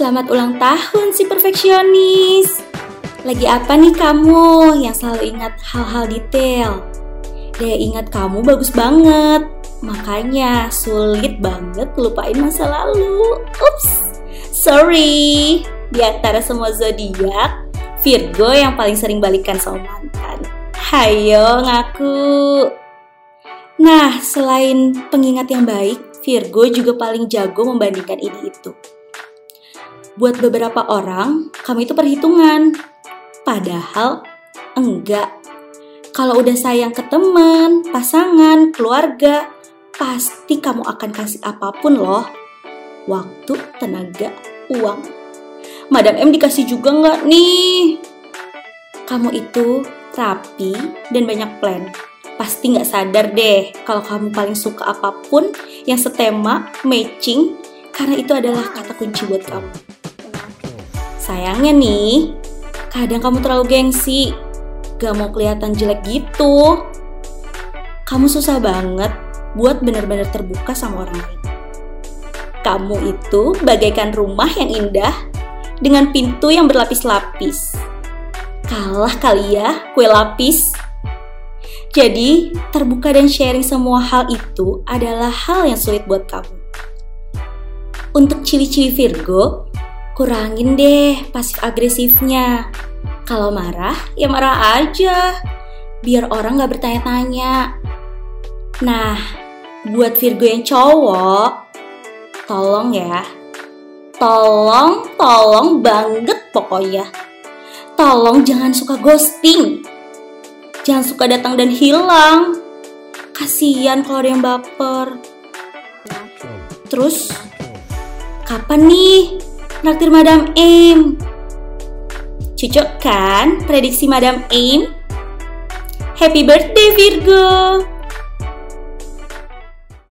Selamat ulang tahun si perfeksionis. Lagi apa nih kamu yang selalu ingat hal-hal detail? Daya ingat kamu bagus banget. Makanya sulit banget lupain masa lalu. Ups, sorry. Di antara semua zodiak, Virgo yang paling sering balikan sama mantan. Hayo ngaku. Nah, selain pengingat yang baik, Virgo juga paling jago membandingkan ini itu. Buat beberapa orang, kamu itu perhitungan. Padahal enggak. Kalau udah sayang ke teman, pasangan, keluarga, pasti kamu akan kasih apa pun loh. Waktu, tenaga, uang. Madam M dikasih juga nggak nih? Kamu itu rapi dan banyak plan. Pasti nggak sadar deh kalau kamu paling suka apa pun yang setema, matching, karena itu adalah kata kunci buat kamu. Sayangnya nih, kadang kamu terlalu gengsi, gak mau kelihatan jelek gitu. Kamu susah banget buat benar-benar terbuka sama orang lain. Kamu itu bagaikan rumah yang indah dengan pintu yang berlapis-lapis. Kalah kali ya kue lapis. Jadi, terbuka dan sharing semua hal itu adalah hal yang sulit buat kamu. Untuk ciri-ciri Virgo, kurangin deh pasif agresifnya. Kalau marah, ya marah aja. Biar orang gak bertanya-tanya. Nah, buat Virgo yang cowok, tolong ya. Tolong, tolong banget pokoknya. Tolong jangan suka ghosting. Jangan suka datang dan hilang. Kasian kalau ada yang baper. Terus, kapan nih naktir Madam Aim. Cocok kan prediksi Madam Aim? Happy birthday Virgo!